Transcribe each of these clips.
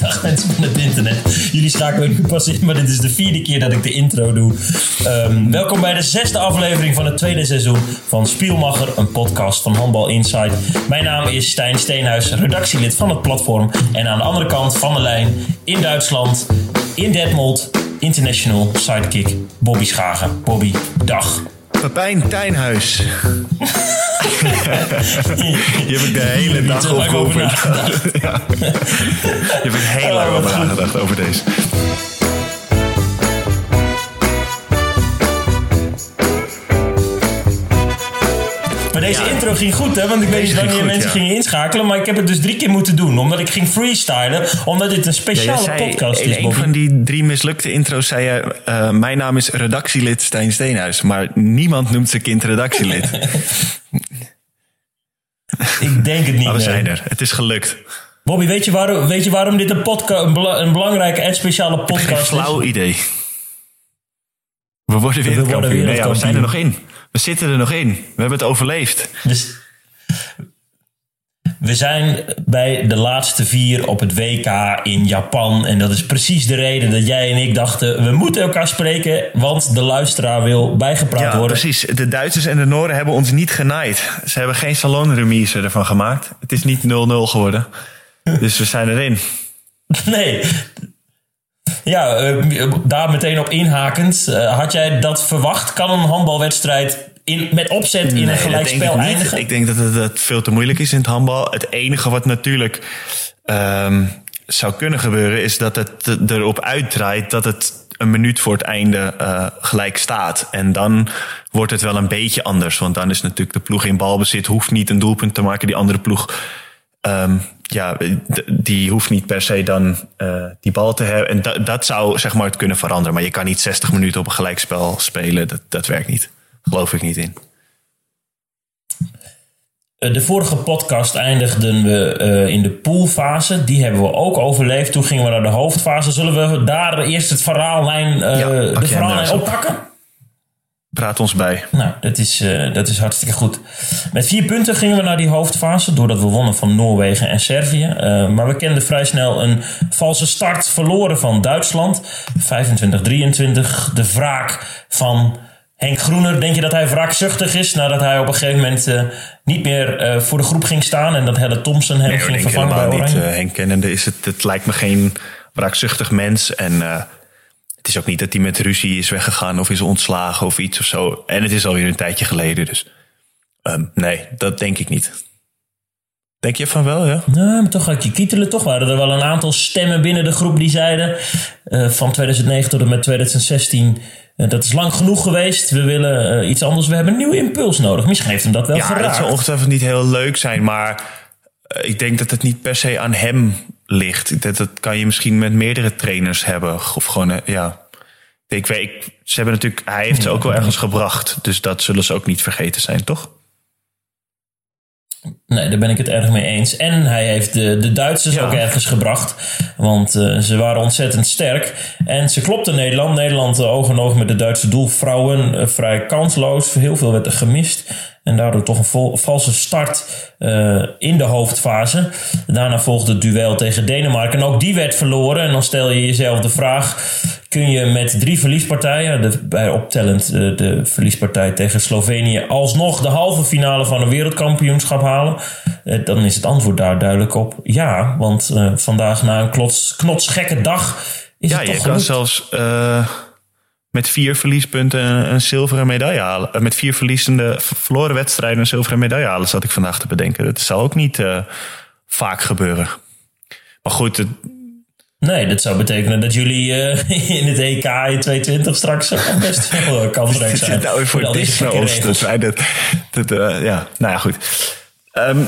Dag mensen van het internet. Jullie schakelen nu pas in, maar dit is de vierde keer dat ik de intro doe. Ehm, welkom bij de zesde aflevering van het tweede seizoen van Spielmacher, een podcast van Handbal Insight. Mijn naam is Stijn Steenhuis, redactielid van het platform. En aan de andere kant van de lijn, in Duitsland, in Detmold, international sidekick Bobby Schagen. Bobby, dag. Pepijn Tijnhuis. Je hebt ik de hele dag op over. Ja. Je hebt er heel lang over nagedacht over deze. Deze Ja. intro ging goed, hè? Want ik weet niet wanneer goed, mensen ja. gingen inschakelen. Maar ik heb het dus drie keer moeten doen. Omdat ik ging freestylen. Omdat dit een speciale zei, podcast in is, een Bobby. van die drie mislukte intro's zei je... eh, mijn naam is redactielid Stijn Steenhuis. Maar niemand noemt zijn kind redactielid. Ik denk het niet Maar we zijn er. Het is gelukt. Bobby, weet je, waarom, weet je waarom dit een, podca- een, bela- een belangrijke en speciale Geen podcast is? flauw idee. We worden wereldkampioen. worden Nee, ja, we zijn er nog in. We zitten er nog in. We hebben het overleefd. Dus we zijn bij de laatste vier op het WK in Japan. En dat is precies de reden dat jij en ik dachten... we moeten elkaar spreken, want de luisteraar wil bijgepraat Ja, worden. precies. De Duitsers en de Noorden hebben ons niet genaaid. Ze hebben geen salonremise ervan gemaakt. Het is niet 0-0 geworden. Dus we zijn erin. Nee. Ja, eh, daar meteen op inhakend. eh, had jij dat verwacht? Kan een handbalwedstrijd in, met opzet in een Nee, gelijkspel eindigen? Ik denk dat het, dat veel te moeilijk is in het handbal. Het enige wat natuurlijk ehm, zou kunnen gebeuren... is dat het erop uitdraait dat het een minuut voor het einde eh, gelijk staat. En dan wordt het wel een beetje anders. Want dan is natuurlijk de ploeg in balbezit... hoeft niet een doelpunt te maken. Die andere ploeg... ehm, ja, die hoeft niet per se dan eh, die bal te hebben. En da- dat zou zeg maar het kunnen veranderen. Maar je kan niet 60 minuten op een gelijkspel spelen. Dat, dat werkt niet. Geloof ik niet in. Eh, De vorige podcast eindigden we eh, in de poolfase. Die hebben we ook overleefd. Toen gingen we naar de hoofdfase. Zullen we daar eerst het verhaallijn, eh, Ja, de verhaallijn op. oppakken? Praat ons bij. Nou, dat is, eh, dat is hartstikke goed. Met vier punten gingen we naar die hoofdfase. Doordat we wonnen van Noorwegen en Servië. Eh, maar we kenden vrij snel een valse start. Verloren van Duitsland. 25-23. De wraak van Henk Groener. Denk je dat hij wraakzuchtig is? Nadat hij op een gegeven moment eh, niet meer voor de groep ging staan. En dat Helle Thompson hem Nee, ging vervangen bij helemaal niet. Henk kennende is het, het lijkt me geen wraakzuchtig mens. En het is ook niet dat hij met ruzie is weggegaan of is ontslagen of iets of zo. En het is alweer een tijdje geleden, dus ehm, nee, dat denk ik niet. Denk je van wel, ja? Nou, maar toch had je kietelen. Toch waren er wel een aantal stemmen binnen de groep die zeiden... eh, van 2009 tot en met 2016... eh, dat is lang genoeg geweest. We willen eh, iets anders. We hebben een nieuwe impuls nodig. Misschien heeft hem dat wel Ja, dat geraakt. zou ongetwijfeld niet heel leuk zijn, maar ik denk dat het niet per se aan hem ligt. Dat, dat kan je misschien met meerdere trainers hebben. Of gewoon, eh, ja. Ik weet, ze hebben natuurlijk, hij heeft ze ook wel ergens gebracht. Dus dat zullen ze ook niet vergeten zijn, toch? Nee, daar ben ik het erg mee eens. En hij heeft de, de Duitsers Ja. ook ergens gebracht. Want eh, ze waren ontzettend sterk. En ze klopten Nederland. Nederland eh, oog in oog met de Duitse doelvrouwen. vrij kansloos. Heel veel werd er gemist. En daardoor toch een valse start eh, in de hoofdfase. Daarna volgde het duel tegen Denemarken. En ook die werd verloren. En dan stel je jezelf de vraag... Kun je met drie verliespartijen, de, bij optellend eh, de verliespartij tegen Slovenië, alsnog de halve finale van een wereldkampioenschap halen? Eh, dan is het antwoord daar duidelijk op ja. Want vandaag na een klots, knotsgekke dag is Ja, het je toch kan gelukt. zelfs met vier verliespunten een, een zilveren medaille halen. Eh, Met vier verliezende, verloren wedstrijden een zilveren medaille halen, zat ik vandaag te bedenken. Dat zal ook niet eh, vaak gebeuren. Maar goed, het, Nee, dat zou betekenen dat jullie eh, in het EK in 22 straks best wel kansrijk zijn. nou voor dit zijn. Dat, dat, eh, ja, nou ja, goed. Ehm,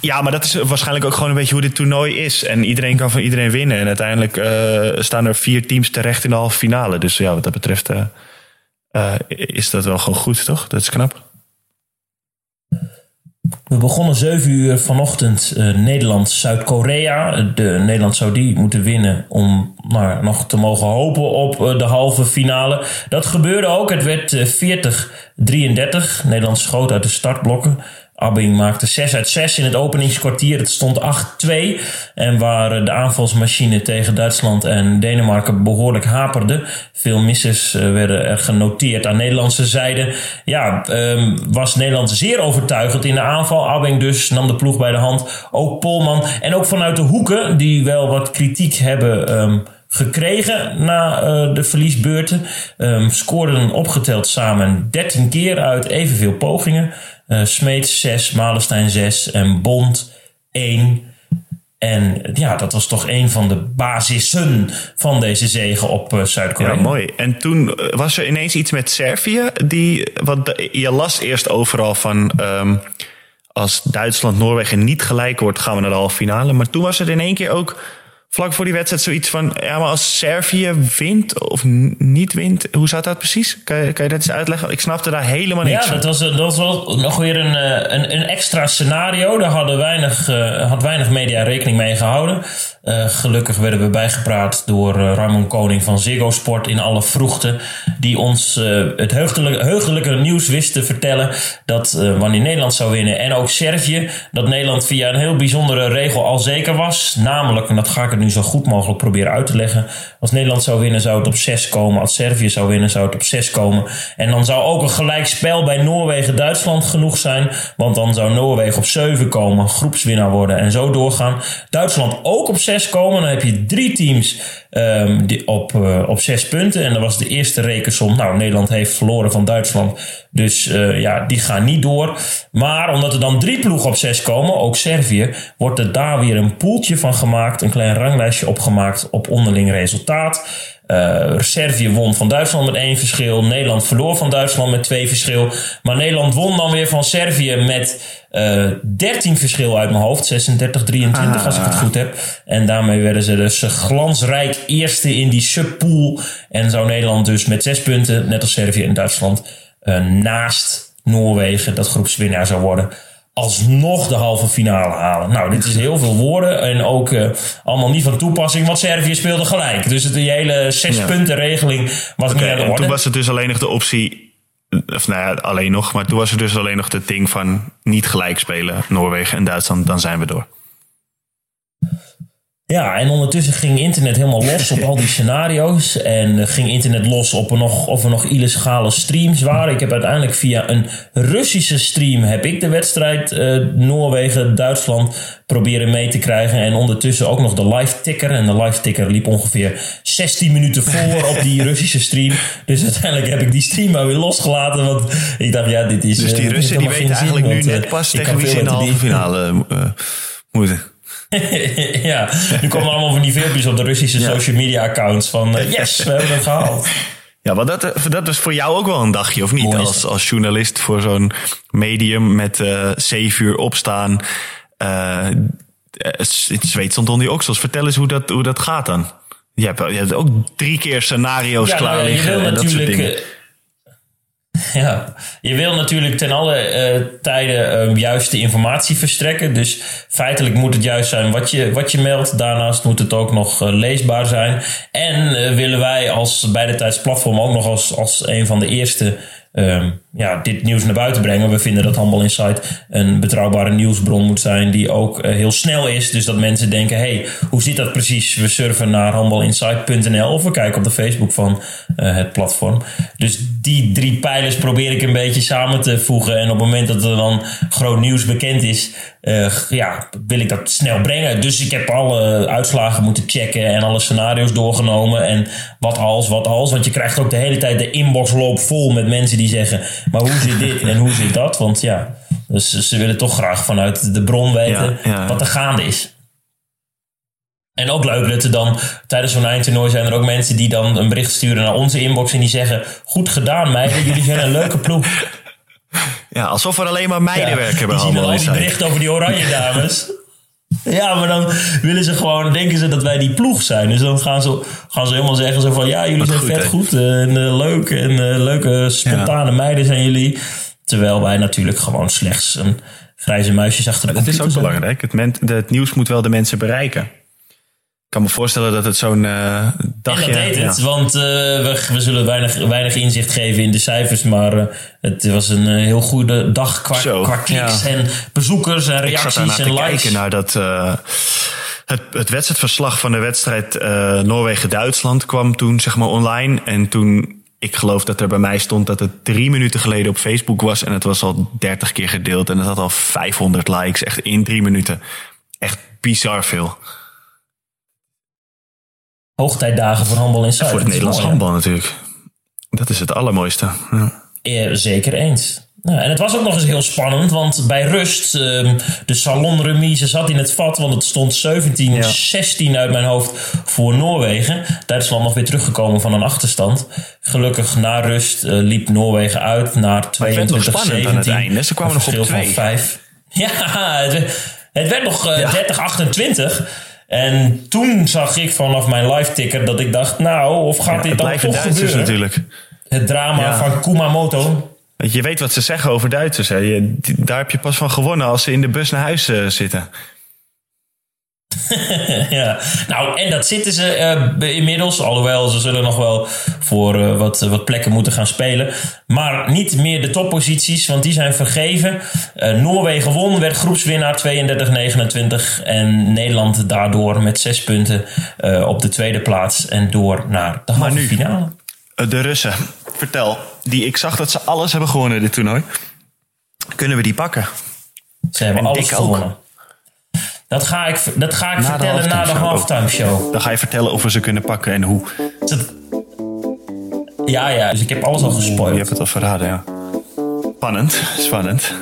ja, maar dat is waarschijnlijk ook gewoon een beetje hoe dit toernooi is. En iedereen kan van iedereen winnen. En uiteindelijk eh, staan er vier teams terecht in de halve finale. Dus ja, wat dat betreft eh, eh, is dat wel gewoon goed, toch? Dat is knap. We begonnen 7 uur vanochtend Nederland-Zuid-Korea. De Nederland zou die moeten winnen om maar nog te mogen hopen op de halve finale. Dat gebeurde ook. Het werd eh, 40-33. Nederland schoot uit de startblokken. Abbing maakte 6 uit 6 in het openingskwartier. Het stond 8-2. En waar de aanvalsmachine tegen Duitsland en Denemarken behoorlijk haperde. Veel misses eh, werden er genoteerd aan Nederlandse zijde. Ja, um, was Nederland zeer overtuigend in de aanval. Abbing dus nam de ploeg bij de hand. Ook Polman. En ook vanuit de hoeken, die wel wat kritiek hebben... Um, gekregen na uh, de verliesbeurten. Um, scoorden opgeteld samen 13 keer uit evenveel pogingen. Uh, Smeets 6, Malenstein 6 en Bond 1. En ja, dat was toch een van de basissen van deze zegen op uh, Zuid-Korea. Ja, mooi. En toen was er ineens iets met Servië. Die, wat, je las eerst overal van... Um, als Duitsland-Noorwegen niet gelijk wordt, gaan we naar de halve finale. Maar toen was er in één keer ook vlak voor die wedstrijd zoiets van: ja, maar als Servië wint of niet wint, hoe zat dat precies? Kan je, kan je dat eens uitleggen? Ik snapte daar helemaal niks ja, van. Ja, dat was, dat was nog weer een, eh, een, een extra scenario. Daar hadden weinig, uh, had weinig media rekening mee gehouden. Uh, gelukkig werden we bijgepraat door uh, Ramon Koning van Ziggo Sport in alle vroegte. Die ons het heugelijke, heugelijke nieuws wist te vertellen dat wanneer Nederland zou winnen en ook Servië, dat Nederland via een heel bijzondere regel al zeker was. Namelijk, en dat ga ik nu zo goed mogelijk proberen uit te leggen. Als Nederland zou winnen, zou het op 6 komen. Als Servië zou winnen, zou het op 6 komen. En dan zou ook een gelijkspel bij Noorwegen-Duitsland genoeg zijn. Want dan zou Noorwegen op 7 komen, groepswinnaar worden en zo doorgaan. Duitsland ook op 6 komen. Dan heb je drie teams um, die op, uh, op 6 punten. En dat was de eerste rekensom. Nou, Nederland heeft verloren van Duitsland. Dus uh, ja, die gaan niet door. Maar omdat er dan drie ploegen op 6 komen, ook Servië, wordt er daar weer een poeltje van gemaakt. Een klein ranglijstje opgemaakt op onderling resultaat. Uh, Servië won van Duitsland met één verschil. Nederland verloor van Duitsland met twee verschil. Maar Nederland won dan weer van Servië met uh, 13 verschil uit mijn hoofd. 36-23 ah. als ik het goed heb. En daarmee werden ze dus glansrijk eerste in die subpool. En zou Nederland dus met zes punten, net als Servië en Duitsland, uh, naast Noorwegen dat groepswinnaar zou worden alsnog de halve finale halen. Nou, dit is heel veel woorden en ook uh, allemaal niet van toepassing, want Servië speelde gelijk. Dus de hele zes punten regeling was okay, niet aan de orde. toen was het dus alleen nog de optie, of nou ja, alleen nog, maar toen was er dus alleen nog het ding van niet gelijk spelen, Noorwegen en Duitsland, dan zijn we door. Ja, en ondertussen ging internet helemaal los op al die scenario's. En ging internet los op er nog, of er nog illegale streams waren. Ik heb uiteindelijk via een Russische stream heb ik de wedstrijd uh, Noorwegen-Duitsland proberen mee te krijgen. En ondertussen ook nog de live ticker. En de live ticker liep ongeveer 16 minuten voor op die Russische stream. Dus uiteindelijk heb ik die stream maar weer losgelaten. Want ik dacht, ja, dit is. Dus die uh, Russen die weten eigenlijk nu net uh, pas tegen wie ze in de halve finale moeten. ja, nu komen allemaal van die filmpjes op de Russische social media accounts van uh, yes, we hebben het gehaald. Ja, want dat, eh, dat was voor jou ook wel een dagje, of niet? Als, als journalist voor zo'n medium met uh, zeven uur opstaan. Uh, het zweet stond onder die oksels. Vertel eens hoe dat, hoe dat gaat dan. Je hebt, je hebt ook drie keer scenario's ja, klaar liggen en dat soort dingen. Ja, je wil natuurlijk ten alle uh, tijden uh, juiste informatie verstrekken. Dus feitelijk moet het juist zijn wat je, wat je meldt. Daarnaast moet het ook nog uh, leesbaar zijn. En willen wij als bij de tijdsplatform ook nog als, als een van de eerste um, ja, dit nieuws naar buiten brengen. We vinden dat Handbal Insight een betrouwbare nieuwsbron moet zijn die ook heel snel is. Dus dat mensen denken, hey, hoe zit dat precies? We surfen naar handbalinsight.nl of we kijken op de Facebook van het platform. Dus die drie pijlers probeer ik een beetje samen te voegen. En op het moment dat er dan groot nieuws bekend is, uh, ja, wil ik dat snel brengen. Dus ik heb alle uitslagen moeten checken en alle scenario's doorgenomen. En wat als, wat als. Want je krijgt ook de hele tijd de inbox loop vol met mensen die zeggen maar hoe zit dit en hoe zit dat? Want ja, dus ze willen toch graag vanuit de bron weten wat er gaande is. En ook leuk dat er dan tijdens zo'n eindtoernooi zijn er ook mensen die dan een bericht sturen naar onze inbox en die zeggen: Goed gedaan, meiden, jullie zijn een leuke ploeg. Ja, alsof er alleen maar meiden werken bij allemaal. al die berichten over die oranje dames. Ja, maar dan willen ze gewoon, denken ze dat wij die ploeg zijn. Dus dan gaan ze, gaan ze helemaal zeggen zo van, ja, jullie zijn vet goed en uh, leuk en uh, leuke spontane meiden zijn jullie. Terwijl wij natuurlijk gewoon slechts een grijze muisjes achter de Dat is ook belangrijk. Het, het nieuws moet wel de mensen bereiken. Ik kan me voorstellen dat het zo'n uh, dagje... En dat deed het, want uh, we, we, zullen weinig, weinig inzicht geven in de cijfers. Maar uh, het was een heel goede dag qua, Zo, qua kliks ja. en bezoekers en reacties Ik en likes. kijken naar dat... het, het wedstrijdverslag van de wedstrijd Noorwegen-Duitsland kwam toen zeg maar online. En toen ik geloof dat er bij mij stond dat het drie minuten geleden op Facebook was. En het was al 30 keer gedeeld. En het had al 500 likes. Echt in drie minuten. Echt bizar veel. Hoogtijdagen voor handbal in Zuid. Voor het Nederlands handbal natuurlijk. Dat is het allermooiste. Ja. ja zeker eens. Nou, en het was ook nog eens heel spannend, want bij rust, uh, de salonremise zat in het vat, want het stond 17-16 uit mijn hoofd voor Noorwegen. Duitsland nog weer teruggekomen van een achterstand. Gelukkig na rust uh, liep Noorwegen uit naar 22-17. aan het einde. Ze kwamen nog op twee. Vijf. Ja, het, het werd nog uh, ja. 30-28. En toen zag ik vanaf mijn live ticker dat ik dacht, nou, of gaat ja, dit dan toch gebeuren? natuurlijk. Het drama ja. van Kumamoto. Je weet wat ze zeggen over Duitsers. Hè? Je, daar heb je pas van gewonnen als ze in de bus naar huis uh, zitten. ja, nou, en dat zitten ze uh, inmiddels. Alhoewel ze zullen nog wel voor uh, wat, wat plekken moeten gaan spelen. Maar niet meer de topposities, want die zijn vergeven. Uh, Noorwegen won, werd groepswinnaar 32-29. En Nederland daardoor met zes punten op de tweede plaats. En door naar de halve finale. De Russen, vertel. Die, ik zag dat ze alles hebben gewonnen dit toernooi. Kunnen we die pakken? Ze hebben en alles gewonnen. Ook. Dat ga ik, dat ga ik na vertellen de na de halftime show. Dan ga je vertellen of we ze kunnen pakken en hoe. Ja, ja, dus ik heb alles al gespoild. Je hebt het al verraden, ja. Spannend, spannend.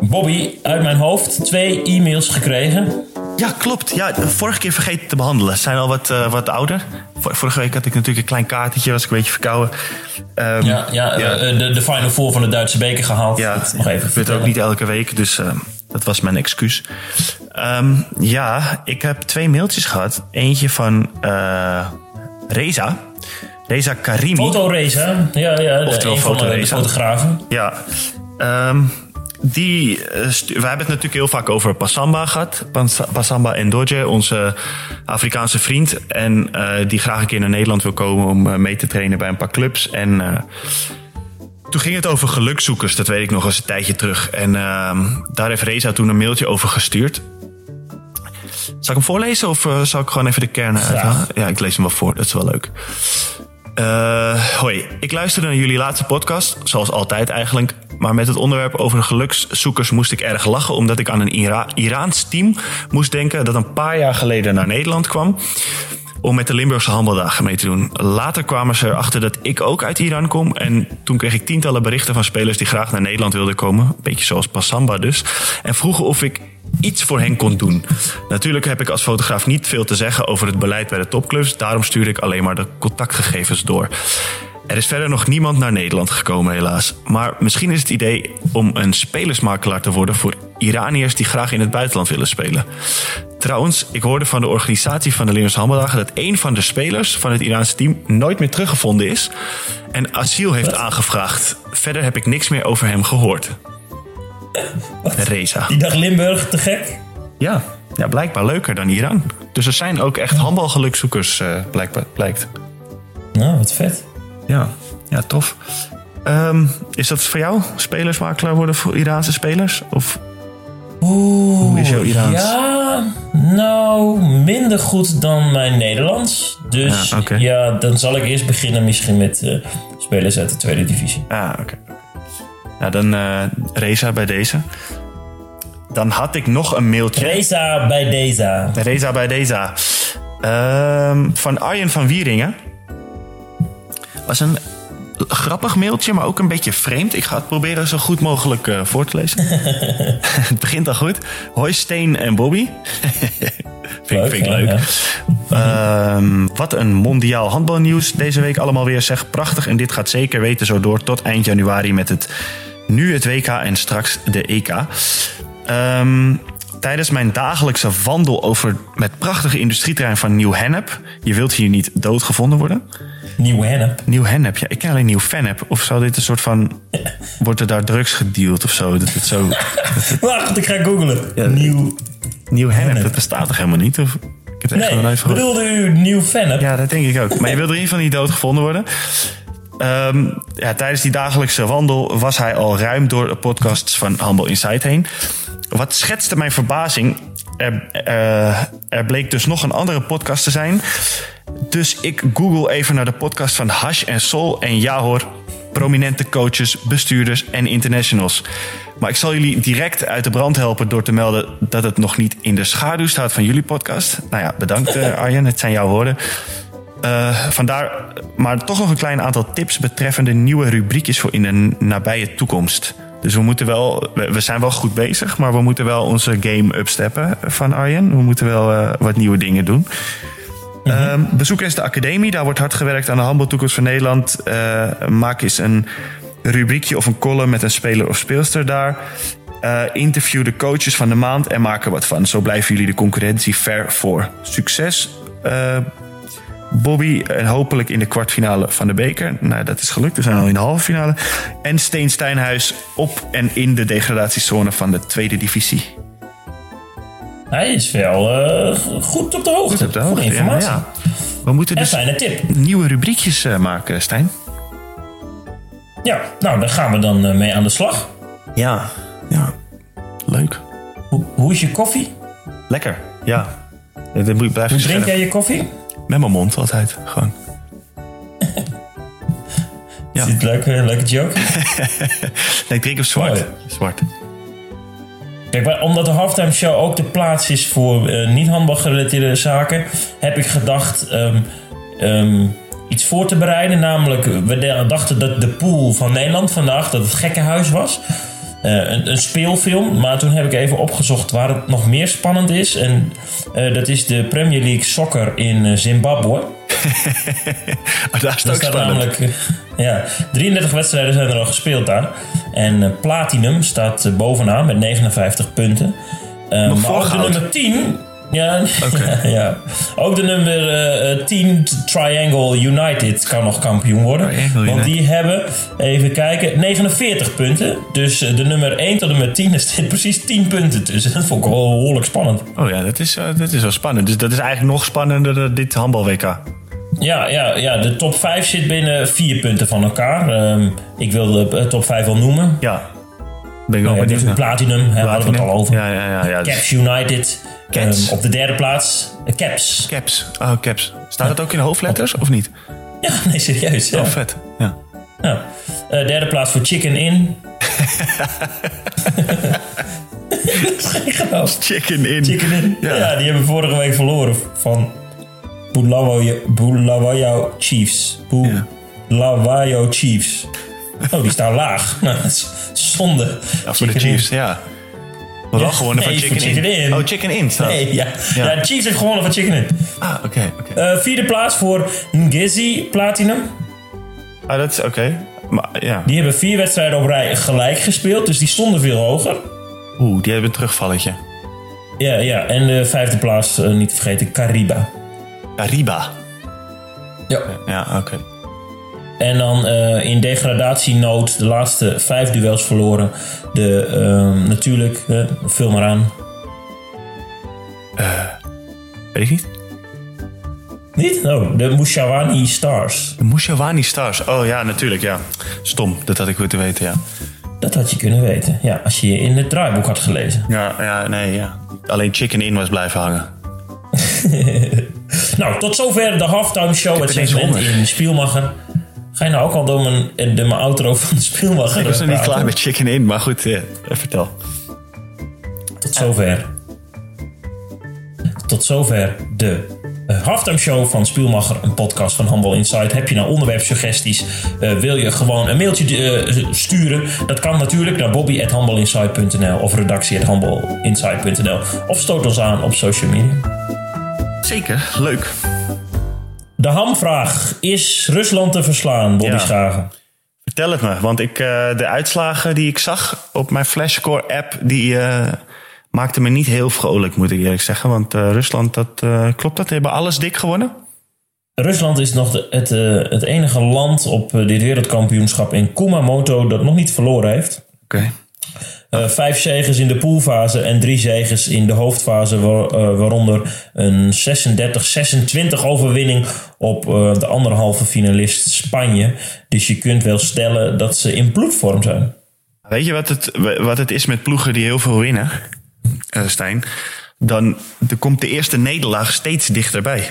Bobby, uit mijn hoofd, twee e-mails gekregen. Ja, klopt. Ja, de vorige keer vergeten te behandelen. Ze zijn al wat, uh, wat ouder. Vorige week had ik natuurlijk een klein kaartje, was ik een beetje verkouden. Um, ja, ja, ja. De, de Final Four van de Duitse beker gehaald. Ja, dat nog even gebeurt ook niet elke week, dus uh, dat was mijn excuus. Um, ja, ik heb twee mailtjes gehad. Eentje van uh, Reza. Reza Karimi. Foto Reza, ja, ja. Oftewel foto de, de fotografen. Ja. Um, die, we hebben het natuurlijk heel vaak over Passamba gehad. Passamba en Dodje, onze Afrikaanse vriend. En uh, die graag een keer naar Nederland wil komen om uh, mee te trainen bij een paar clubs. En uh, toen ging het over gelukzoekers, dat weet ik nog eens een tijdje terug. En daar heeft Reza toen een mailtje over gestuurd. Zal ik hem voorlezen of zal ik gewoon even de kern uithalen? Ja, ik lees hem wel voor, dat is wel leuk. Uh, hoi, ik luisterde naar jullie laatste podcast, zoals altijd eigenlijk. Maar met het onderwerp over gelukszoekers moest ik erg lachen, omdat ik aan een Ira Iraans team moest denken dat een paar jaar geleden naar Nederland kwam om met de Limburgse handbaldagen mee te doen. Later kwamen ze erachter dat ik ook uit Iran kom. En toen kreeg ik tientallen berichten van spelers die graag naar Nederland wilden komen. Een beetje zoals Passamba dus. En vroegen of ik iets voor hen kon doen. Natuurlijk heb ik als fotograaf niet veel te zeggen over het beleid bij de topclubs. Daarom stuur ik alleen maar de contactgegevens door. Er is verder nog niemand naar Nederland gekomen, helaas. Maar misschien is het idee om een spelersmakelaar te worden voor Iraniërs die graag in het buitenland willen spelen. Trouwens, ik hoorde van de organisatie van de Lions Handbaldagen dat een van de spelers van het Iraanse team nooit meer teruggevonden is en asiel heeft aangevraagd. Verder heb ik niks meer over hem gehoord. Wat? Reza. Die dacht Limburg te gek? Ja, ja, blijkbaar leuker dan Iran. Dus er zijn ook echt handbalgelukzoekers, uh, blijkbaar, blijkt. Nou, wat vet. Ja, ja tof. Um, is dat voor jou? Spelersmakelaar worden voor Iraanse spelers? Of Oeh, hoe is jouw Iraans? Ja, nou, minder goed dan mijn Nederlands. Dus ja, okay. ja dan zal ik eerst beginnen misschien met uh, spelers uit de tweede divisie. Ah, oké. Okay. Nou, dan uh, Reza bij deze. Dan had ik nog een mailtje. Reza bij deze. Reza bij deze. Uh, van Arjen van Wieringen. Was een grappig mailtje, maar ook een beetje vreemd. Ik ga het proberen zo goed mogelijk uh, voor te lezen. het begint al goed. Hoi Steen en Bobby. vind, leuk, vind ik leuk. Ja. Uh, wat een mondiaal handbalnieuws deze week allemaal weer. Zeg prachtig en dit gaat zeker weten zo door tot eind januari met het nu het WK en straks de EK. Um, tijdens mijn dagelijkse wandel over het prachtige industrieterrein van Nieuw-Hennep. Je wilt hier niet doodgevonden worden. Nieuw-Hennep? Nieuw-Hennep, ja. Ik ken alleen Nieuw-Vennep. Of zou dit een soort van... wordt er daar drugs gedeeld of zo? Dat het zo... Wacht, ik ga googlen. Ja, Nieuw... Nieuw-Hennep, dat bestaat toch helemaal niet? Of... Ik heb het echt Nee, gehoord. bedoelde u nieuw fan? Ja, dat denk ik ook. Maar je wil er in ieder geval niet doodgevonden worden. Ehm, ja, tijdens die dagelijkse wandel was hij al ruim door de podcasts van Humble Insight heen. Wat schetste mijn verbazing. Er, eh, er bleek dus nog een andere podcast te zijn. Dus ik google even naar de podcast van Hash en Sol. En ja hoor, prominente coaches, bestuurders en internationals. Maar ik zal jullie direct uit de brand helpen door te melden dat het nog niet in de schaduw staat van jullie podcast. Nou ja, bedankt eh, Arjen, het zijn jouw woorden. Eh, vandaar maar toch nog een klein aantal tips betreffende nieuwe rubriekjes voor in de nabije toekomst. Dus we moeten wel, we we zijn wel goed bezig, maar we moeten wel onze game upsteppen van Arjen. We moeten wel eh, wat nieuwe dingen doen. Ehm, bezoek eens de academie, daar wordt hard gewerkt aan de handbaltoekomst van Nederland. Eh, maak eens een rubriekje of een column met een speler of speelster daar. Eh, interview de coaches van de maand en maak er wat van. Zo blijven jullie de concurrentie ver voor. Succes, eh, Bobby. En hopelijk in de kwartfinale van de beker. Nou, dat is gelukt. We zijn al in de halve finale. En Steen Stijnhuis op en in de degradatiezone van de tweede divisie. Hij is wel eh, goed op de hoogte. Op de Goede hoogte, informatie. ja. We moeten En dus fijne tip. nieuwe rubriekjes eh, maken, Stijn. Ja, nou, daar gaan we dan eh, mee aan de slag. Ja, ja. Leuk. Hoe, hoe is je koffie? Lekker, ja. Dat moet blijven Hoe drink jij je koffie? Met mijn mond altijd, gewoon. Ja. Is dit leuke, leuke joke? Nee, ik drink hem zwart. Mooi. Zwart. Kijk, omdat de halftime show ook de plaats is voor eh, niet handbalgerelateerde zaken, heb ik gedacht ehm, ehm, iets voor te bereiden. Namelijk, we dachten dat de pool van Nederland vandaag, dat het gekkenhuis was. Eh, een, een speelfilm, maar toen heb ik even opgezocht waar het nog meer spannend is. En eh, dat is de Premier League Soccer in Zimbabwe. Oh, daar is het ook staat spannend. namelijk ja, 33 wedstrijden zijn er al gespeeld daar. En eh, Platinum staat eh, bovenaan met 59 punten. Eh, maar ook de nummer 10. Ja, ja, ja. Ook de nummer eh, 10 Triangle United kan nog kampioen worden. Triangle want United. die hebben, even kijken, 49 punten. Dus de nummer 1 tot en met 10 er zit precies 10 punten tussen. Dat vond ik wel behoorlijk spannend. Oh ja, dat is, dat is wel spannend. Dus dat is eigenlijk nog spannender dan dit handbal-WK. Ja, ja, ja, de top 5 zit binnen 4 punten van elkaar. Ehm, ik wil de top 5 wel noemen. Ja. Ben ik Ja, dus naar. Platinum, hè, hadden we het al over. Ja, ja, ja. ja. Dus- Caps United. Cats. ehm, op de derde plaats. eh, Caps. Caps. Oh, caps. Staat het ook in hoofdletters of niet? Ja, nee, serieus. Oh, vet. Ja. Ja. Eh, derde plaats voor Chicken In. Dat is geen grap. Chicken in. Chicken In. Ja. Die hebben vorige week verloren van Bulawayo Chiefs. Bulawayo Chiefs. Oh, die staan laag. Nou, zonde. Ja, voor de Chicken. Chiefs, ja. Maar wel gewonnen van Nee, Chicken, voor Chicken In. Oh, Chicken In staat. Nee, ja. Ja. Ja. Chiefs heeft gewonnen van Chicken In. Ah, oké. Eh, vierde plaats voor Ngezi Platinum. Ah, dat is oké. Maar ja. Die hebben vier wedstrijden op rij gelijk gespeeld, dus die stonden veel hoger. Oeh, die hebben een terugvalletje. Ja, ja. En de vijfde plaats, eh, niet te vergeten, Cariba. Ariba. Ja. Ja, oké. En dan eh, in degradatienood de laatste vijf duels verloren. De, ehm, natuurlijk, eh, vul maar aan. Weet ik niet. Niet? Oh, de Mushawani Stars. De Mushawani Stars. Oh ja, natuurlijk, ja. Stom, dat had ik moeten weten, ja. Dat had je kunnen weten. Ja, als je in het draaiboek had gelezen. Ja, ja, nee, ja. Alleen Chicken In was blijven hangen. Nou, tot zover de halftime show. Het segment in Spielmacher. Ga je nou ook al door mijn, eh, de, mijn outro van de Spielmacher Ik was nog niet klaar met Chicken In, maar goed, ja, vertel. Tot zover. Tot zover de eh, halftime show van Spielmacher, een podcast van Handbal Insight. Heb je nou onderwerpsuggesties? Eh, wil je gewoon een mailtje sturen? Dat kan natuurlijk naar bobby.handbalinsight.nl of redactie.handbalinsight.nl of stoot ons aan op social media. Zeker, leuk. De hamvraag. Is Rusland te verslaan, Bobby Ja. Schagen? Vertel het me, want ik, eh, de uitslagen die ik zag op mijn Flashscore-app... die eh, maakten me niet heel vrolijk, moet ik eerlijk zeggen. Want eh, Rusland, dat, eh, klopt dat? Die hebben alles dik gewonnen? Rusland is nog de, het, eh, het enige land op dit wereldkampioenschap in Kumamoto dat nog niet verloren heeft. Oké. Uh, vijf zegens in de poolfase en drie zegens in de hoofdfase, waar, uh, waaronder een 36-26 overwinning op uh, de anderhalve finalist Spanje. Dus je kunt wel stellen dat ze in bloedvorm zijn. Weet je wat het, wat het is met ploegen die heel veel winnen, Stijn? Dan er komt de eerste nederlaag steeds dichterbij.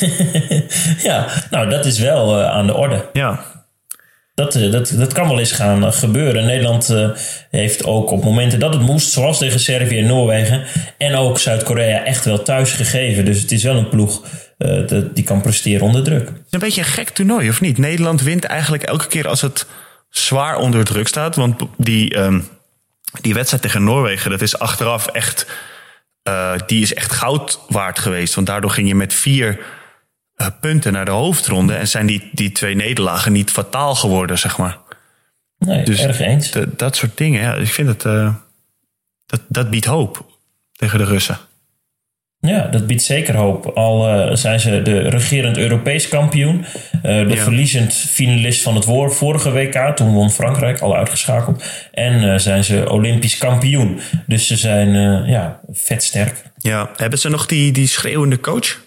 ja, nou dat is wel aan de orde. Ja, dat, eh, dat, dat kan wel eens gaan eh, gebeuren. Nederland uh, heeft ook op momenten dat het moest, zoals tegen Servië en Noorwegen en ook Zuid-Korea, echt wel thuis gegeven. Dus het is wel een ploeg die kan presteren onder druk. Een beetje een gek toernooi, of niet? Nederland wint eigenlijk elke keer als het zwaar onder druk staat. Want die, um, die wedstrijd tegen Noorwegen, dat is achteraf echt, die is echt goud waard geweest. Want daardoor ging je met vier uh, punten naar de hoofdronde. En zijn die, die twee nederlagen niet fataal geworden, zeg maar. Nee, dus erg eens. dat soort dingen, ja, ik vind het. Uh, dat, dat biedt hoop tegen de Russen. Ja, dat biedt zeker hoop. Al uh, zijn ze de regerend Europees kampioen. Uh, de ja. verliezend finalist van het woord vorige WK. Toen won Frankrijk, al uitgeschakeld. En uh, zijn ze Olympisch kampioen. Dus ze zijn ja, vet sterk. Ja, hebben ze nog die, die schreeuwende coach?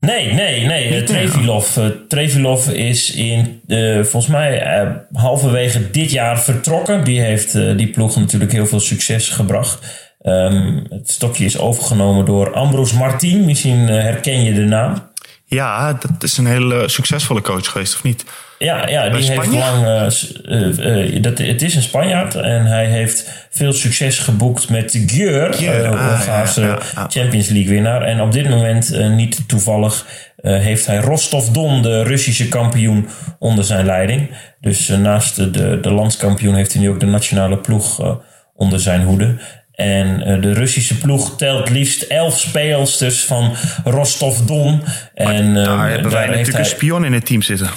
Nee, nee, nee. Niet Trevilov, uh, Trevilov is in, uh, volgens mij uh, halverwege dit jaar vertrokken. Die heeft die ploeg natuurlijk heel veel succes gebracht. Um, het stokje is overgenomen door Ambros Martin. Misschien herken je de naam. Ja, dat is een hele succesvolle coach geweest, of niet? Ja, ja die heeft lang. Uh, uh, dat, het is een Spanjaard en hij heeft veel succes geboekt met Gjeur, uh, ah, ja. Champions League winnaar. En op dit moment, niet toevallig, heeft hij Rostov Don, de Russische kampioen, onder zijn leiding. Dus naast de, de landskampioen heeft hij nu ook de nationale ploeg onder zijn hoede. En uh, de Russische ploeg telt liefst elf speelsters van Rostov-Don. En uh, daar hebben wij natuurlijk hij... een spion in het team zitten.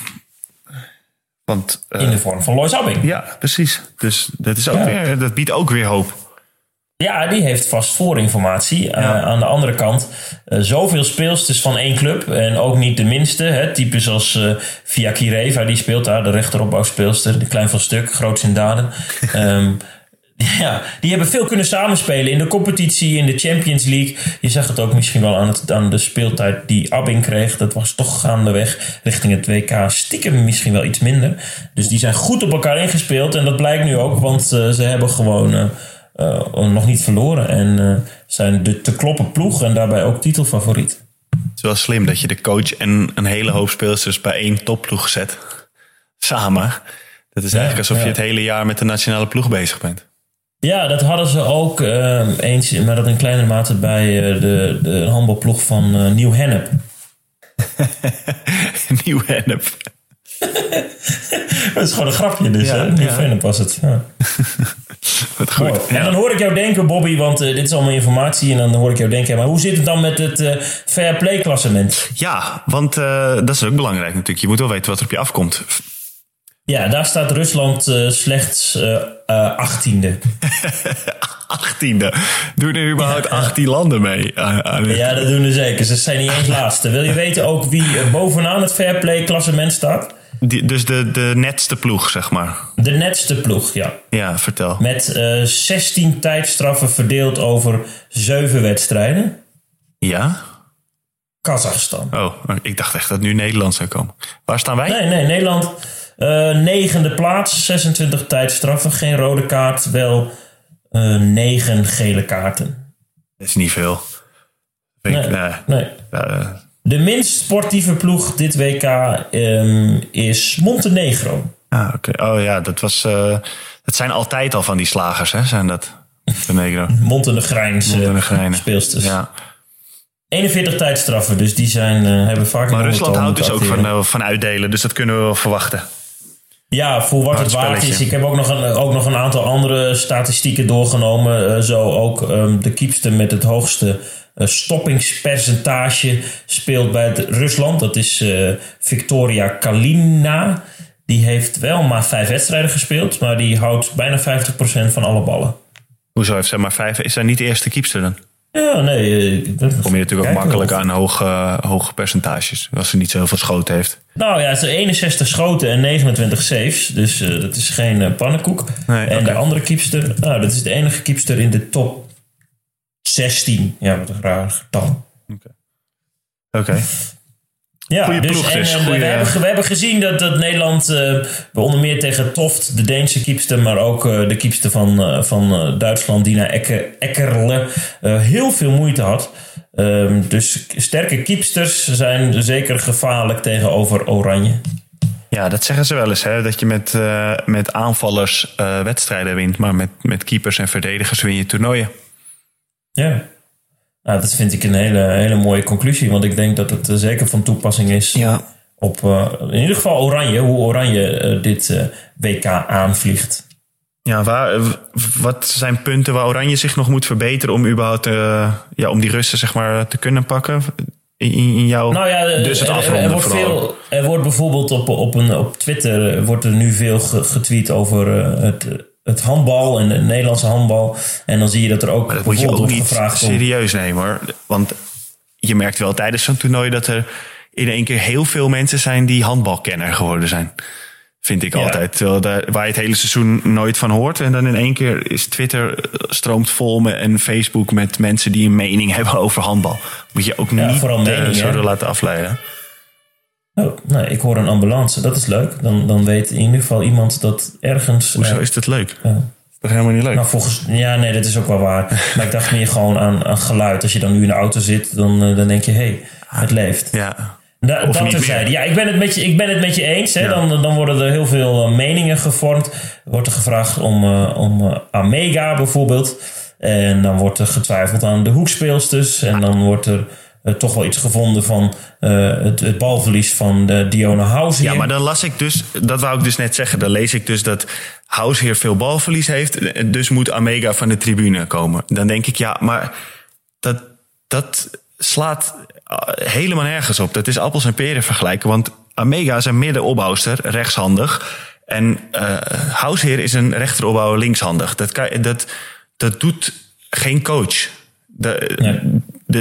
Want, uh, in de vorm van Lois Abbing. Ja, precies. Dus dat, is ook ja. weer, dat biedt ook weer hoop. Ja, die heeft vast voorinformatie. Ja. aan de andere kant, zoveel speelsters van één club. En ook niet de minste. Hè, types als Via Kireva, die speelt daar. De rechteropbouwspeelster. De klein van stuk, groots in daden. um, Ja, die hebben veel kunnen samenspelen in de competitie, in de Champions League. Je zag het ook misschien wel aan, het, aan de speeltijd die Abing kreeg. Dat was toch gaandeweg richting het WK stiekem misschien wel iets minder. Dus die zijn goed op elkaar ingespeeld. En dat blijkt nu ook, want uh, ze hebben gewoon uh, uh, nog niet verloren. En zijn de te kloppen ploeg en daarbij ook titelfavoriet. Het is wel slim dat je de coach en een hele hoop speelsters bij één topploeg zet. Samen. Dat is eigenlijk alsof je het hele jaar met de nationale ploeg bezig bent. Ja, dat hadden ze ook uh, eens, maar dat in kleinere mate bij uh, de, de handbalploeg van uh, Nieuw Hennep. Nieuw Hennep. dat is gewoon een grapje dus, ja, hè? Nieuw ja. Hennep was het. Ja. Wat goed. En dan hoor ik jou denken, Bobby, want dit is allemaal informatie. En dan hoor ik jou denken, maar hoe zit het dan met het fair play klassement? Ja, want dat is ook belangrijk natuurlijk. Je moet wel weten wat er op je afkomt. Ja, daar staat Rusland slechts achttiende. achttiende? Doen er überhaupt ja, 18 landen mee? ja, dat doen er zeker. Ze zijn niet eens laatste. Wil je weten ook wie bovenaan het Fairplay klassement staat? Die, dus de, de netste ploeg, zeg maar. De netste ploeg, ja. Ja, vertel. Met uh, 16 tijdstraffen verdeeld over 7 wedstrijden. Ja? Kazachstan. Oh, ik dacht echt dat nu Nederland zou komen. Waar staan wij? Nee, nee, Nederland uh, negende plaats, 26 tijdstraffen, geen rode kaart, wel uh, negen gele kaarten. Dat is niet veel. Nee, ik, nee. nee. Uh, de minst sportieve ploeg dit WK um, is Montenegro. Ah, oké. Okay. Oh ja, dat was. dat zijn altijd al van die slagers, hè? Zijn dat? Montenegro. Montenegrijnse Montenegrijnen. speelsters. Ja. 41 tijdstraffen, dus die zijn, hebben vaak. Maar Rusland houdt dus ook van, van uitdelen, dus dat kunnen we wel verwachten. Ja, voor wat het waard is. Ik heb ook nog, een, ook nog een aantal andere statistieken doorgenomen. Uh, zo ook um, de kiepste met het hoogste uh, stoppingspercentage speelt bij het Rusland. Dat is uh, Victoria Kalina. Die heeft wel maar vijf wedstrijden gespeeld, maar die houdt bijna 50% van alle ballen. Hoezo heeft zij maar vijf? Is zij niet de eerste kiepster dan? Ja, nee. eh, dat- Kom je natuurlijk ook makkelijk aan hoge, hoge percentages. Als ze niet zoveel schoten heeft. Nou ja, het is 61 schoten en 29 saves. Dus eh, dat is geen eh, pannenkoek. Nee, en de andere keepster, nou, dat is de enige keepster in de top 16. Ja, wat een raar getal. Oké. Ja, Goeie dus, ploeg en, dus, en goeie- we, hebben, we hebben gezien dat, dat Nederland eh, onder meer tegen Toft, de Deense keepster, maar ook eh, de keepster van, eh, van eh, Duitsland, Dina Ekke, Eckerle, eh, heel veel moeite had. Ehm, dus sterke keepsters zijn zeker gevaarlijk tegenover Oranje. Ja, dat zeggen ze wel eens. Hè? Dat je met, eh, met aanvallers eh, wedstrijden wint. Maar met, met keepers en verdedigers win je toernooien. Ja. Nou, dat vind ik een hele, hele mooie conclusie, want ik denk dat het eh, zeker van toepassing is Ja. op eh, in ieder geval Oranje, hoe Oranje eh, dit eh, WK aanvliegt. Ja, waar, wat zijn punten waar Oranje zich nog moet verbeteren om überhaupt eh, ja, om die Russen zeg maar te kunnen pakken? In, in jouw, Nou ja, dus het er- er, er wordt vooral. veel, er wordt bijvoorbeeld op, op, een, op Twitter wordt er nu veel ge- getweet over het, het handbal en het Nederlandse handbal. En dan zie je dat er ook dat moet je ook niet om... serieus nemen hoor. Want je merkt wel tijdens zo'n toernooi dat er in één keer heel veel mensen zijn die handbalkenner geworden zijn. Vind ik Ja. altijd. Terwijl daar, waar je het hele seizoen nooit van hoort. En dan in één keer is Twitter eh, stroomt vol met, en Facebook met mensen die een mening hebben over handbal. Moet je ook Ja, niet vooral eh, mening, zo laten afleiden. Oh, nee, ik hoor een ambulance, dat is leuk. Dan, dan weet in ieder geval iemand dat ergens... Hoezo eh, is het leuk? ja. Dat is helemaal niet leuk. Nou, volgens, ja, nee, dat is ook wel waar. Maar ik dacht meer gewoon aan, aan geluid. Als je dan nu in de auto zit, dan, eh, dan denk je, hé, hey, het leeft. ja. Da, Of dat terzijde. Ja, ik ben het met je, ik ben het met je eens. Hè. Ja. Dan, dan worden er heel veel eh, meningen gevormd. Wordt er gevraagd om, eh, om eh, Amega bijvoorbeeld. En dan wordt er getwijfeld aan de hoekspeelsters. En dan wordt er eh, toch wel iets gevonden van eh, het, het balverlies van de Diona House. Ja, maar dan las ik dus, dat wou ik dus net zeggen. Dan lees ik dus dat Househeer veel balverlies heeft. Dus moet Amega van de tribune komen. Dan denk ik, ja, maar dat, dat slaat eh, helemaal nergens op. Dat is appels en peren vergelijken. Want Amega is een middenopbouwster, rechtshandig. En eh Househeer is een rechteropbouwer, linkshandig. Dat, kan, dat, dat doet geen coach. De, Ja.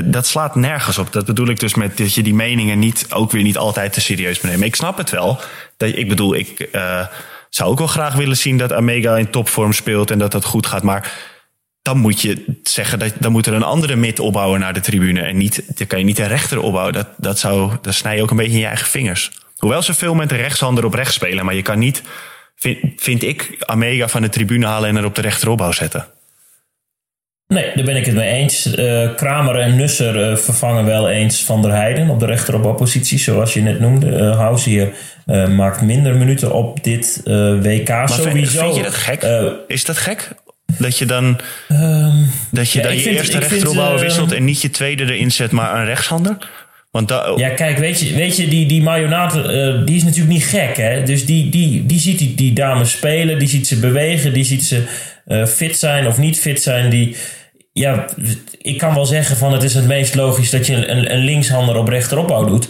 Dat slaat nergens op. Dat bedoel ik dus met dat je die meningen niet, ook weer niet altijd te serieus moet. Ik snap het wel. Dat, ik bedoel, ik eh, zou ook wel graag willen zien dat Amega in topvorm speelt en dat dat goed gaat. Maar dan moet je zeggen dat dan moet er een andere mid opbouwen naar de tribune. En niet, dan kan je niet een rechter opbouwen. Dat, dat zou, dan snij je ook een beetje in je eigen vingers. Hoewel ze veel met de rechtshander op rechts spelen. Maar je kan niet, vind, vind ik, Amega van de tribune halen en er op de rechteropbouw zetten. Nee, daar ben ik het mee eens. Eh, Kramer en Nusser eh, vervangen wel eens Van der Heijden op de rechteropbouwpositie, zoals je net noemde. Uh, Housier eh, maakt minder minuten op dit eh, WK Maar sowieso. vind je dat gek? Eh, Is dat gek? Dat je dan, dat je, ja, dan je vind- eerste rechteropbouwer eh, wisselt en niet je tweede erin zet, maar een rechtshander? Want da, Ja, kijk, weet je, weet je die, die eh, die is natuurlijk niet gek, hè? Dus die, die, die ziet die, die dames spelen, die ziet ze bewegen, die ziet ze eh, fit zijn of niet fit zijn. Die, ja, ik kan wel zeggen van het is het meest logisch dat je een, een linkshander op rechteropbouw doet.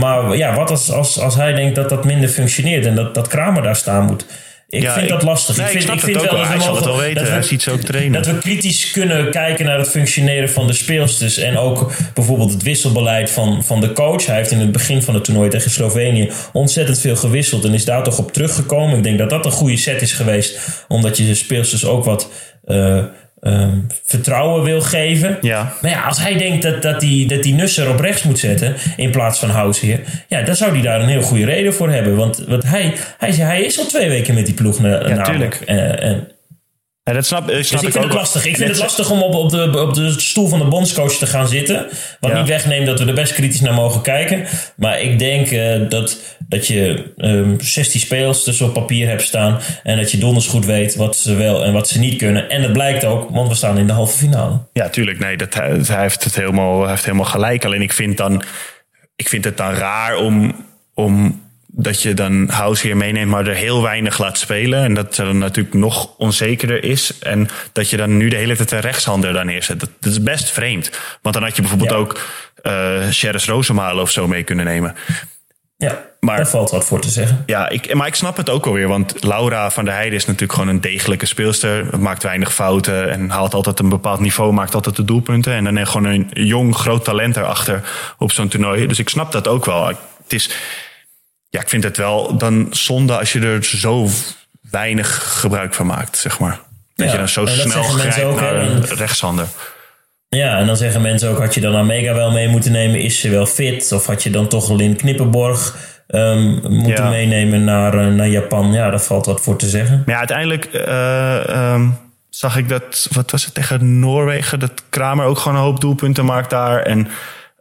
Maar ja, wat als, als, als hij denkt dat dat minder functioneert en dat, dat Kramer daar staan moet? Ik Ja, vind dat lastig. nee, ik vind, ik vind wel wel. dat we Hij zal het mogen- wel weten. dat we- Hij ziet ze ook trainen. Dat we kritisch kunnen kijken naar het functioneren van de speelsters. En ook bijvoorbeeld het wisselbeleid van, van de coach. Hij heeft in het begin van het toernooi tegen Slovenië ontzettend veel gewisseld. En is daar toch op teruggekomen. Ik denk dat dat een goede set is geweest. Omdat je de speelsters ook wat eh, ehm, vertrouwen wil geven. Ja. Maar ja, als hij denkt dat, dat, die, dat die Nusser op rechts moet zetten in plaats van Househeer. Ja, dan zou hij daar een heel goede reden voor hebben. Want, want hij, hij, hij is al twee weken met die ploeg na, namelijk. tuurlijk. Eh, en, Ja, dat snap, eh, snap dus ik ik vind ook het lastig. Ik vind het lastig om op, op, de, op de stoel van de bondscoach te gaan zitten. Wat Ja. niet wegneemt dat we er best kritisch naar mogen kijken. Maar ik denk eh, dat, dat je ehm 16 spelers dus op papier hebt staan. En dat je donders goed weet wat ze wel en wat ze niet kunnen. En dat blijkt ook, want we staan in de halve finale. Ja, tuurlijk. Nee, dat, hij, hij heeft het helemaal, hij heeft helemaal gelijk. Alleen ik vind, dan, ik vind het dan raar om, om dat je dan House hier meeneemt, maar er heel weinig laat spelen. En dat er dan natuurlijk nog onzekerder is. En dat je dan nu de hele tijd een rechtshander daar neerzet. Dat, dat is best vreemd. Want dan had je bijvoorbeeld Ja. ook eh Sheris Rosemalen of zo mee kunnen nemen. Ja, Maar- daar valt wat voor te zeggen. Ja, ik, maar ik snap het ook alweer. Want Laura van der Heijden is natuurlijk gewoon een degelijke speelster. Maakt weinig fouten en haalt altijd een bepaald niveau. Maakt altijd de doelpunten. En dan gewoon een jong, groot talent erachter op zo'n toernooi. Dus ik snap dat ook wel. Het is, ja, ik vind het wel dan zonde als je er zo weinig gebruik van maakt, zeg maar. Dat Ja, je dan zo snel grijpt naar een en- rechtshander. Ja, en dan zeggen mensen ook, had je dan Amega wel mee moeten nemen? Is ze wel fit? Of had je dan toch Lin Knippenborg ehm, moeten Ja. meenemen naar, eh, naar Japan? Ja, daar valt wat voor te zeggen. Maar ja, uiteindelijk eh, ehm, zag ik dat, wat was het tegen Noorwegen, dat Kramer ook gewoon een hoop doelpunten maakt daar. En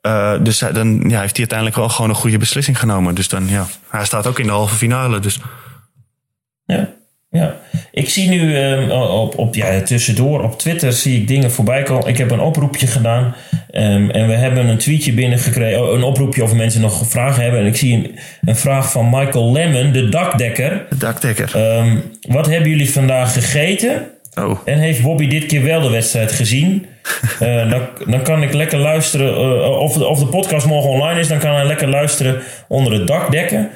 eh, dus hij- dan ja, heeft hij uiteindelijk wel gewoon een goede beslissing genomen. Dus dan ja, hij staat ook in de halve finale. Dus Ja, ja. Ik zie nu ehm, op, op, ja, tussendoor op Twitter zie ik dingen voorbij komen. Ik heb een oproepje gedaan ehm, en we hebben een tweetje binnengekregen. Oh, een oproepje of mensen nog vragen hebben. En ik zie een, een vraag van Michael Lemon, de dakdekker. de dakdekker. Ehm, wat hebben jullie vandaag gegeten? Oh, En heeft Bobby dit keer wel de wedstrijd gezien? Eh, dan, dan kan ik lekker luisteren. eh, of, de, of de podcast morgen online is, dan kan hij lekker luisteren onder het dak dekken.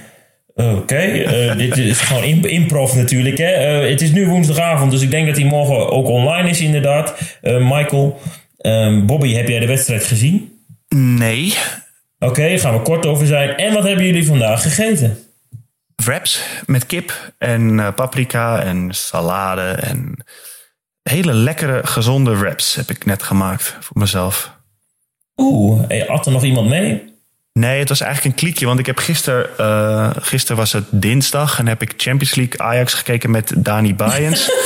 Oké, eh, dit is gewoon imp- improv natuurlijk. Hè? Het is nu woensdagavond, dus ik denk dat hij morgen ook online is, inderdaad. Michael, ehm, Bobby, heb jij de wedstrijd gezien? nee. Oké, daar gaan we kort over zijn. En wat hebben jullie vandaag gegeten? Wraps met kip en paprika en salade en hele lekkere, gezonde wraps heb ik net gemaakt voor mezelf. Oeh, hey, at er nog iemand mee? Nee, het was eigenlijk een kliekje. Want ik heb gisteren, eh gisteren was het dinsdag en heb ik Champions League Ajax gekeken met Dani Bayens.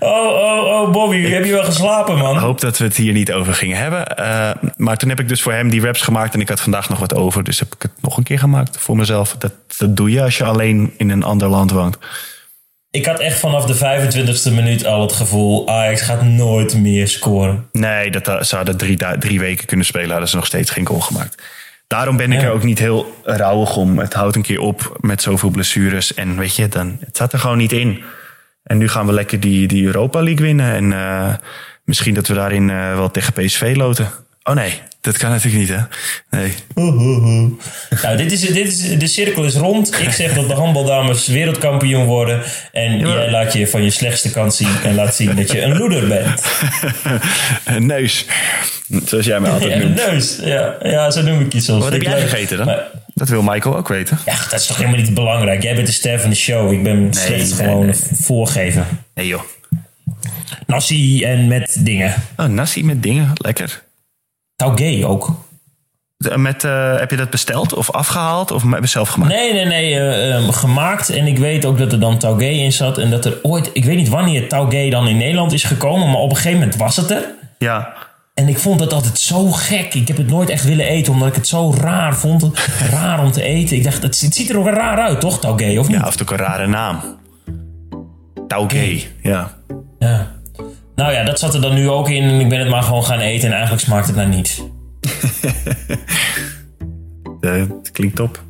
Oh, oh, oh, Bobby, heb je wel geslapen, man? Ik hoop dat we het hier niet over gingen hebben. Eh, maar toen heb ik dus voor hem die raps gemaakt en ik had vandaag nog wat over. Dus heb ik het nog een keer gemaakt voor mezelf. Dat, dat doe je als je alleen in een ander land woont. Ik had echt vanaf de 25e minuut al het gevoel... Ajax gaat nooit meer scoren. Nee, dat, eh, ze hadden drie, drie weken kunnen spelen. Hadden ze nog steeds geen goal gemaakt. Daarom ben ik Ja. er ook niet heel rauwig om. Het houdt een keer op met zoveel blessures. En weet je, dan, het zat er gewoon niet in. En nu gaan we lekker die, die Europa League winnen. En eh, misschien dat we daarin eh, wel tegen PSV loten. Oh nee, dat kan natuurlijk niet hè. Nee. Nou, dit is, dit is, de cirkel is rond. Ik zeg dat de handbaldames wereldkampioen worden. En jij laat je van je slechtste kant zien. En laat zien dat je een loeder bent. Een neus. Zoals jij mij altijd Ja, een noemt. neus. Ja, ja, zo noem ik je soms. Wat heb jij gegeten dan? Maar- Dat wil Michael ook weten. ja, dat is toch helemaal niet belangrijk. Jij bent de ster van de show. Ik ben slechts nee, gewoon nee. een voorgever. Nee joh. Nasi en met dingen. Oh, nasi met dingen. Lekker. Taugé ook. Met, eh, heb je dat besteld of afgehaald of heb je zelf gemaakt? Nee, nee, nee. eh, ehm, gemaakt. En ik weet ook dat er dan Taugé in zat. En dat er ooit... Ik weet niet wanneer Taugé dan in Nederland is gekomen. Maar op een gegeven moment was het er. Ja. En ik vond dat altijd zo gek. Ik heb het nooit echt willen eten. Omdat ik het zo raar vond. raar om te eten. Ik dacht, het, het ziet er ook raar uit, toch? Taugé, of niet? Ja, of het ook een rare naam. Taugé. Ja. Ja. Nou ja, dat zat er dan nu ook in. En ik ben het maar gewoon gaan eten. En eigenlijk smaakt het naar niets. Het klinkt top.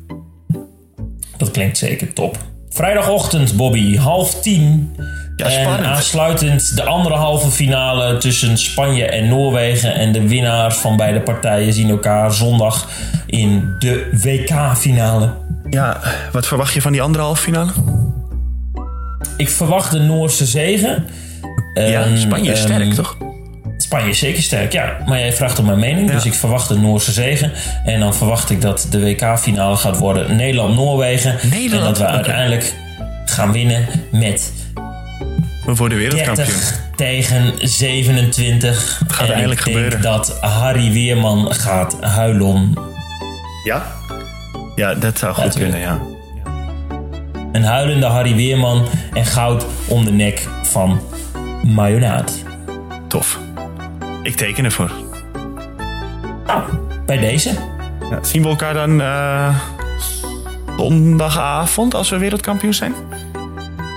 Dat klinkt zeker top. Vrijdagochtend, Bobby, half tien. Ja, en spannend. aansluitend de andere halve finale tussen Spanje en Noorwegen. En de winnaars van beide partijen zien elkaar zondag in de WK-finale. Ja, wat verwacht je van die andere halve finale? Ik verwacht de Noorse zegen. Ja, En, Spanje is ehm, sterk, toch? Spanje is zeker sterk, ja. Maar jij vraagt om mijn mening, dus ik verwacht de Noorse zegen. En dan verwacht ik dat de WK-finale gaat worden Nederland-Noorwegen. Nederland, En dat we uiteindelijk gaan winnen met We worden wereldkampioen. 30 tegen 27. gaat en eindelijk ik denk gebeuren. dat Harry Weerman gaat huilen. Ja? Ja, dat zou goed kunnen, ja. Een huilende Harry Weerman en goud om de nek van Mayonaat. Tof. Ik teken ervoor. Nou, bij deze. Ja, zien we elkaar dan eh, zondagavond als we wereldkampioen zijn?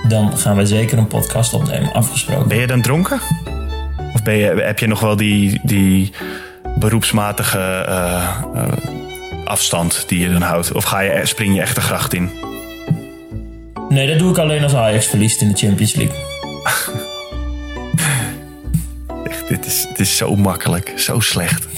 Dan gaan we zeker een podcast opnemen, afgesproken. Ben je dan dronken? Of ben je, heb je nog wel die, die beroepsmatige eh, eh, afstand die je dan houdt? Of ga je, spring je echt de gracht in? Nee, dat doe ik alleen als Ajax verliest in de Champions League. Dit is, zo makkelijk, zo slecht.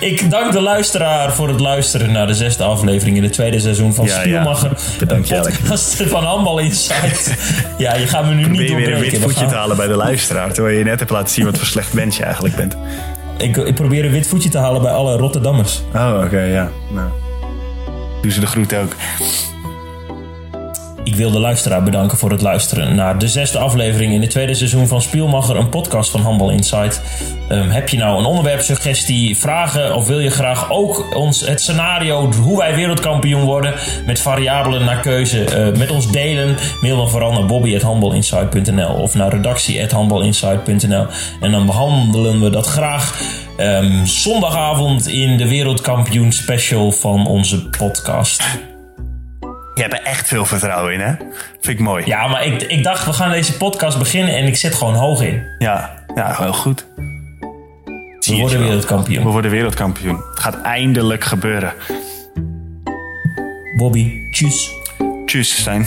Ik dank de luisteraar voor het luisteren naar de zesde aflevering in het tweede seizoen van Ja, ja. Spielmacher. Bedankt, Een podcast van Handbal Insight. Ja, je gaat me nu niet Probeer je weer een doorbreken. wit voetje te halen bij de luisteraar. Terwijl je net hebt laten zien wat voor slecht mens je eigenlijk bent. Ik, ik probeer een wit voetje te halen bij alle Rotterdammers. Oh, oké, ja. Nou. Doe ze de groet ook. Ik wil de luisteraar bedanken voor het luisteren naar de zesde aflevering in het tweede seizoen van Spielmacher, een podcast van Handbal Insight. Ehm, heb je nou een onderwerpsuggestie, vragen of wil je graag ook ons het scenario hoe wij wereldkampioen worden met variabelen naar keuze eh, met ons delen? Mail dan vooral naar bobby.handbalinsight.nl of naar redactie.handbalinsight.nl en dan behandelen we dat graag ehm, zondagavond in de wereldkampioen special van onze podcast. Je hebt er echt veel vertrouwen in, hè? Vind ik mooi. Ja, maar ik, ik dacht, we gaan deze podcast beginnen en ik zit gewoon hoog in. Ja, ja heel goed. Zie We worden wereldkampioen. We worden wereldkampioen. Het gaat eindelijk gebeuren. Bobby, tjus. Tjus, Stijn.